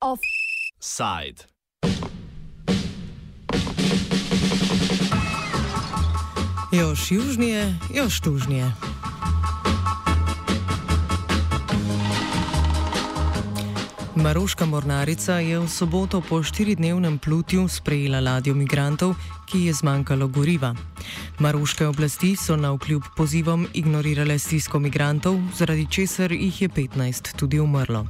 Offside. Još južnije, još tužnije. Maroška mornarica je v soboto po štiridnevnem plutju sprejela ladjo migrantov, ki je zmanjkalo goriva. Maroške oblasti so na vkljub pozivom ignorirale stisko migrantov, zaradi česar jih je 15 tudi umrlo.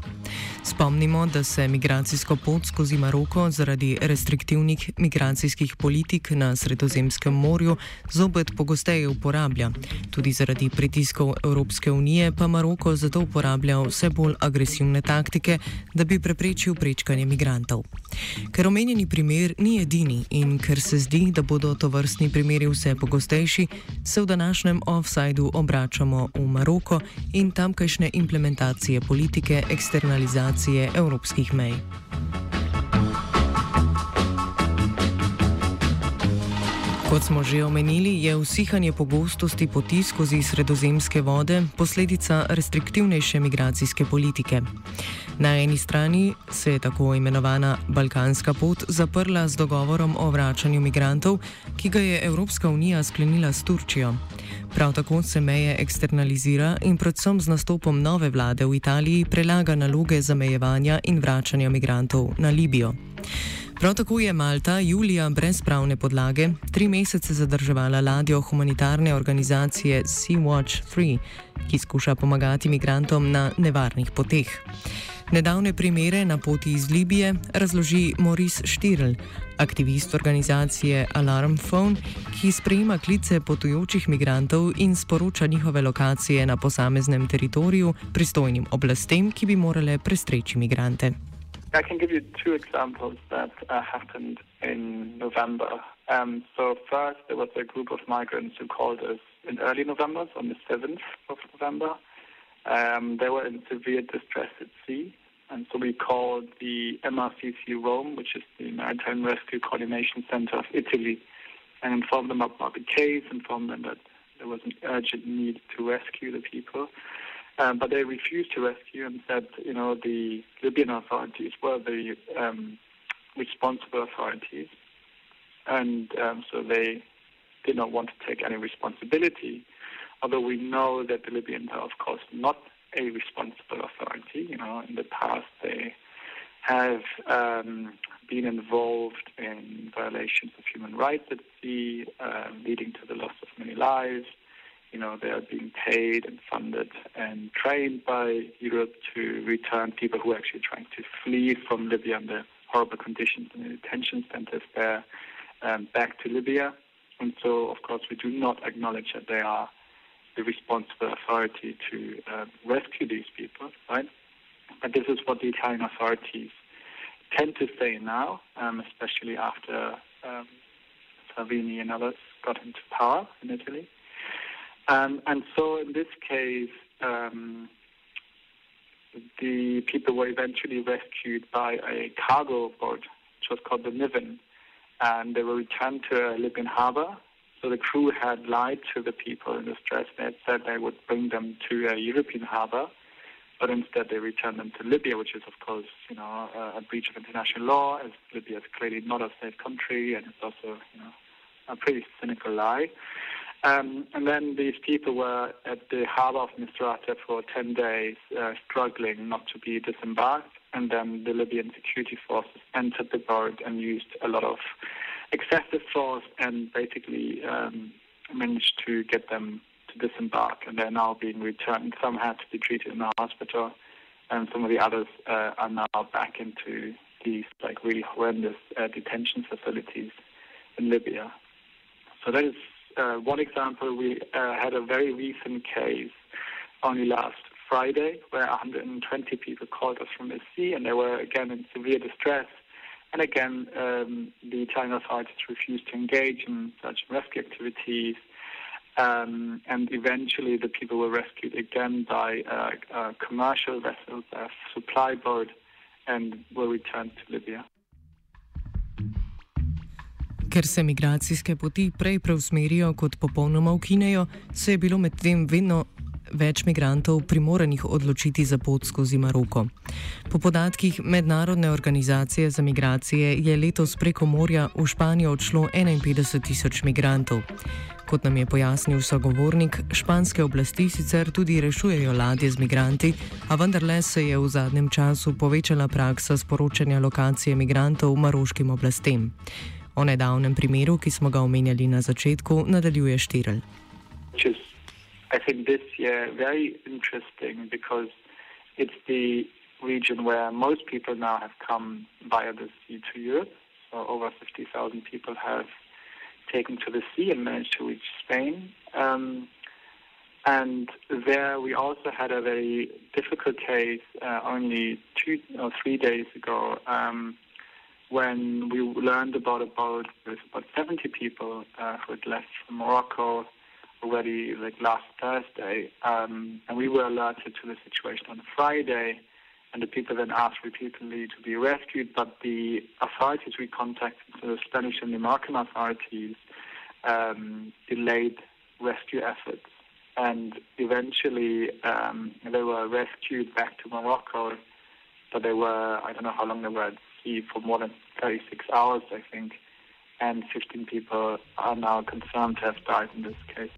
Spomnimo, da se migracijsko pot skozi Maroko zaradi restriktivnih migracijskih politik na Sredozemskem morju zopet pogosteje uporablja. Tudi zaradi pritiskov Evropske unije pa Maroko zato uporablja vse bolj agresivne taktike, da bi preprečil prečkanje migrantov. Ker omenjeni primer ni edini in ker se zdi, da bodo to vrstni primeri vse pogostejši, se v današnjem offsajdu obračamo v Maroko in tamkajšnje implementacije politike eksternalizacije evropskih mej. Kot smo že omenili, je usihanje pogostosti poti skozi sredozemske vode posledica restriktivnejše migracijske politike. Na eni strani se je tako imenovana Balkanska pot zaprla z dogovorom o vračanju migrantov, ki ga je Evropska unija sklenila s Turčijo. Prav tako se meje eksternalizira in predvsem z nastopom nove vlade v Italiji prelaga naloge zamejevanja in vračanja migrantov na Libijo. Prav tako je Malta julija brez pravne podlage tri mesece zadrževala ladjo humanitarne organizacije Sea-Watch 3, ki skuša pomagati migrantom na nevarnih poteh. Nedavne primere na poti iz Libije razloži Maurice Štirl, aktivist organizacije Alarm Phone, ki sprejema klice potujočih migrantov in sporoča njihove lokacije na posameznem teritoriju pristojnim oblastem, ki bi morale prestreči migrante. I can give you two examples that uh, happened in November. Um, so first, there was a group of migrants who called us in early November, so on the 7th of November. Um, they were in severe distress at sea, and so we called the MRCC Rome, which is the Maritime Rescue Coordination Center of Italy, and informed them about the case, informed them that there was an urgent need to rescue the people. Um, but they refused to rescue and said, you know, the Libyan authorities were the um, responsible authorities. And um, so they did not want to take any responsibility. Although we know that the Libyans are, of course, not a responsible authority. You know, in the past they have um, been involved in violations of human rights at sea, uh, leading to the loss of many lives. You know, they are being paid and funded and trained by Europe to return people who are actually trying to flee from Libya the horrible conditions in the detention centers there um, back to Libya. And so, of course, we do not acknowledge that they are the responsible authority to uh, rescue these people, right? But this is what the Italian authorities tend to say now, um, especially after um, Salvini and others got into power in Italy. Um, and so in this case, um, the people were eventually rescued by a cargo boat, which was called the Nivin, and they were returned to a Libyan harbor. So the crew had lied to the people in distress. They had said they would bring them to a European harbor, but instead they returned them to Libya, which is, of course, you know, a, a breach of international law, as Libya is clearly not a safe country, and it's also, you know, a pretty cynical lie. Um, and then these people were at the harbor of Misrata for 10 days, uh, struggling not to be disembarked. And then the Libyan security forces entered the boat and used a lot of excessive force and basically um, managed to get them to disembark. And they're now being returned. Some had to be treated in the hospital, and some of the others uh, are now back into these like really horrendous uh, detention facilities in Libya. So that is uh, one example, we uh, had a very recent case only last Friday where 120 people called us from the sea and they were again in severe distress. And again, um, the Italian authorities refused to engage in such rescue activities. Um, and eventually, the people were rescued again by a, a commercial vessels, a supply boat, and were returned to Libya. Ker se migracijske poti prej preusmerijo kot popolnoma ukinejo, se je bilo medtem vedno več migrantov primorenih odločiti za pot skozi Maroko. Po podatkih Mednarodne organizacije za migracije je letos preko morja v Španijo odšlo 51 tisoč migrantov. Kot nam je pojasnil sogovornik, španske oblasti sicer tudi rešujejo ladje z migranti, a vendarle se je v zadnjem času povečala praksa sporočanja lokacije migrantov maroškim oblastem. O nedavnem primeru, ki smo ga omenjali na začetku, nadaljuje Štirl. I think this year very interesting because it's the region where most people now have come via the sea to Europe. So over 50,000 people have taken to the sea and managed to reach Spain. Um, and there we also had a very difficult case uh, only two or three days ago um, when we learned about about, about 70 people uh, who had left from Morocco already like last Thursday, um, and we were alerted to the situation on Friday, and the people then asked repeatedly to be rescued, but the authorities we contacted, the Spanish and the American authorities, um, delayed rescue efforts, and eventually um, they were rescued back to Morocco, but they were I don't know how long they were sea for more than 36 hours, I think. And 15 people are now confirmed to have died in this case.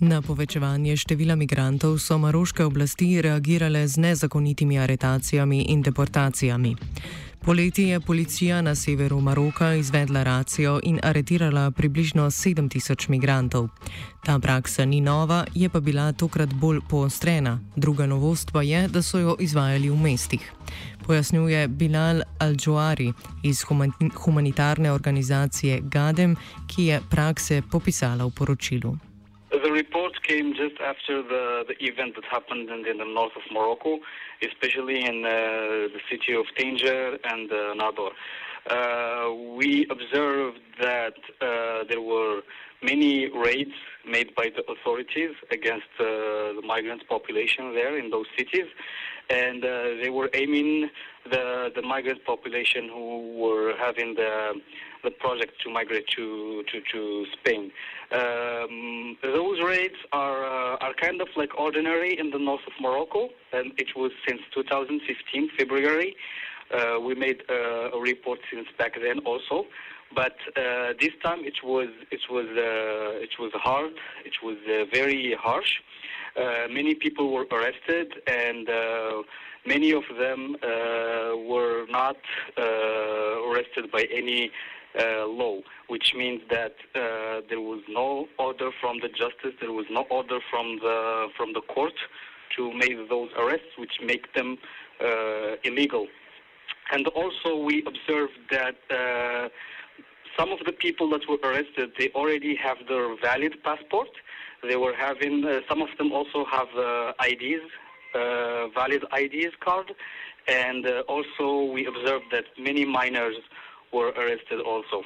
Na povečevanje števila migrantov so maroške oblasti reagirale z nezakonitimi aretacijami in deportacijami. Poleti je policija na severu Maroka izvedla racijo in aretirala približno 7000 migrantov. Ta praksa ni nova, je pa bila tokrat bolj poostrena. Druga novost pa je, da so jo izvajali v mestih. Pojasnjuje Bilal Al-Džoari iz humanitarne organizacije GADEM, ki je prakse popisala v poročilu. The report came just after the, the event that happened in, in the north of Morocco, especially in uh, the city of Tanger and uh, Nador. Uh, we observed that uh, there were many raids made by the authorities against uh, the migrant population there in those cities, and uh, they were aiming the the migrant population who were having the the project to migrate to to, to Spain. Um, raids are uh, are kind of like ordinary in the north of Morocco, and it was since 2015 February. Uh, we made uh, a report since back then also, but uh, this time it was it was uh, it was hard. It was uh, very harsh. many people were arrested and many of them were not arrested by any uh, law, which means that uh, there was no order from the justice, there was no order from the from the court to make those arrests, which make them uh, illegal. And also, we observed that uh, some of the people that were arrested, they already have their valid passport. They were having some of them also have IDs uh, valid IDs card, and uh, also we observed that many minors were arrested also.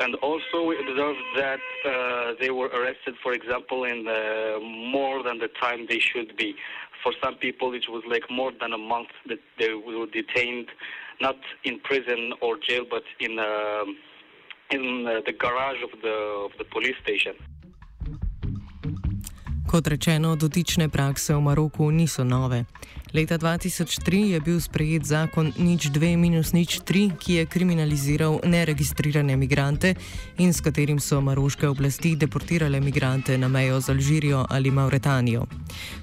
And also we observed that uh, they were arrested, for example, in more than the time they should be. For some people, it was like more than a month that they were detained, not in prison or jail, but in uh, in uh, the garage of the of the police station. Kot rečeno, dotične prakse v Maroku niso nove. Leta 2003 je bil sprejet zakon nič 2 minus nič 3, ki je kriminaliziral neregistrirane migrante in s katerim so maroške oblasti deportirale migrante na mejo z Alžirijo ali Mauretanijo.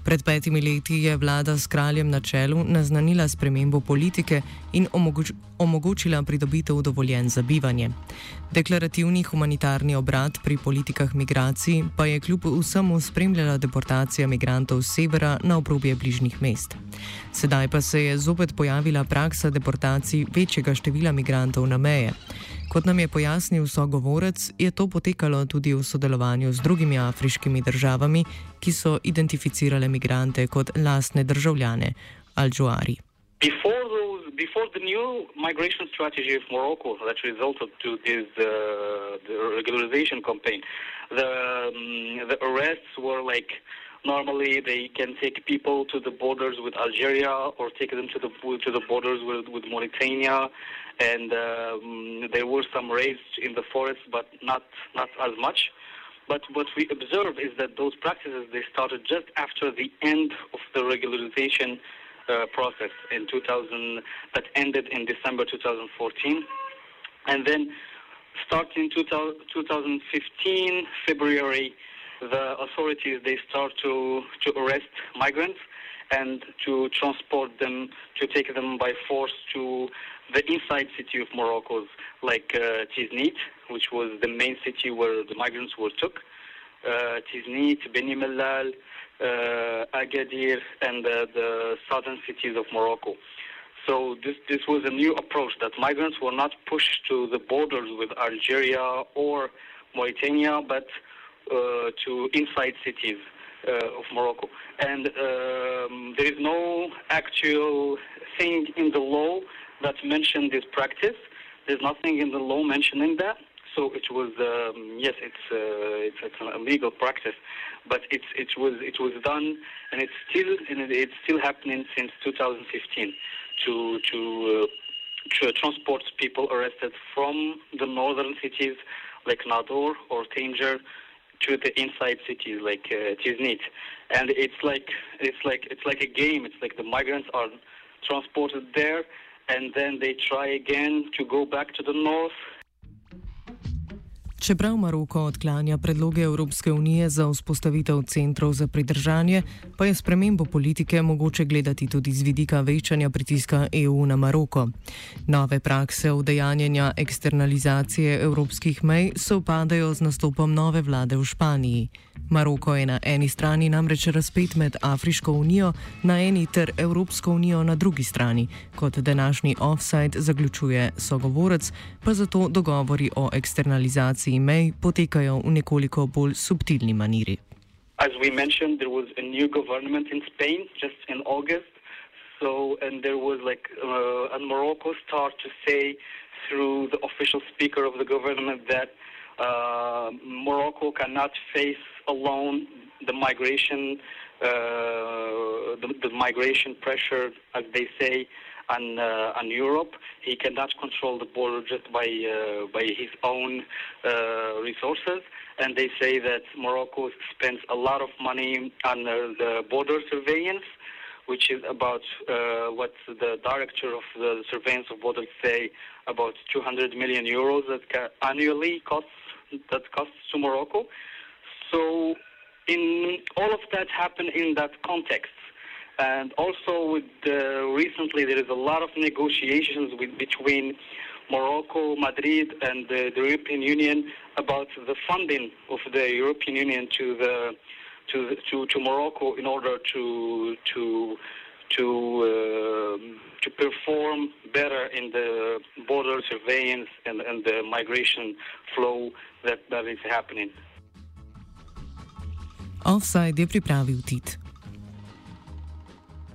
Pred petimi leti je vlada s kraljem na čelu naznanila spremembo politike in omogoč omogočila pridobitev dovoljen za bivanje. Deklarativni humanitarni obrat pri politikah migracij pa je kljub vsemu spremljala deportacija migrantov z severa na obrobje bližnjih mest. Sedaj pa se je zopet pojavila praksa deportacij večjega števila migrantov na meje. Kot nam je pojasnil sogovorec, je to potekalo tudi v sodelovanju z drugimi afriškimi državami, ki so identificirale migrante kot lastne državljane, Al-Džuari. Before the new migration strategy of Morocco that resulted to this uh, the regularization campaign, the um, the arrests were like Normally, they can take people to the borders with Algeria or take them to the to the borders with, with Mauritania, and um, there were some raids in the forest, but not not as much. But what we observe is that those practices they started just after the end of the regularization uh, process in 2000 that ended in December 2014, and then starting 2015 February, the authorities they start to to arrest migrants and to transport them to take them by force to the inside city of Morocco, like uh, Tiznit, which was the main city where the migrants were took. Uh, Tiznit, Beni Mellal, uh, Agadir, and uh, the southern cities of Morocco. So this this was a new approach that migrants were not pushed to the borders with Algeria or Mauritania, but to inside cities uh, of Morocco. And um, there is no actual thing in the law that mentioned this practice. There's nothing in the law mentioning that. So it was um, yes, it's, uh, it's it's an illegal practice, but it's it was it was done, and it's still and it's still happening since 2015 to to. Uh, to transport people arrested from the northern cities like Nador or Tanger to the inside cities like uh, Tiznit, and it's like it's like it's like a game. It's like the migrants are transported there, and then they try again to go back to the north Čeprav Maroko odklanja predloge Evropske unije za vzpostavitev centrov za pridržanje, pa je spremembo politike mogoče gledati tudi z vidika večanja pritiska EU na Maroko. Nove prakse udejanjanja eksternalizacije evropskih mej se upadajo z nastopom nove vlade v Španiji. Maroko je na eni strani namreč razpet med Afriško unijo na eni ter Evropsko unijo na drugi strani, kot današnji offside zaključuje sogovorec, pa zato dogovori o eksternalizaciji mej potekajo v nekoliko bolj subtilni maniri. As we mentioned, there was a new government in Spain just in August. So, and there was like, uh, and Morocco started to say through the official speaker of the government that uh, Morocco cannot face alone the migration, uh, the, the, migration pressure, as they say, on uh, on Europe. He cannot control the border just by uh, by his own uh, resources. And they say that Morocco spends a lot of money on the border surveillance which is about uh, what the director of the surveillance of borders say about 200 million euros that annually costs that costs to Morocco. So, in all of that happened in that context. And also, with uh, recently, there is a lot of negotiations with, between Morocco, Madrid, and the, the, European Union about the funding of the European Union to the to to, to Morocco in order to to to uh, to perform better in the border surveillance and, and the migration flow that, that is happening. Offside je pripravil Tit.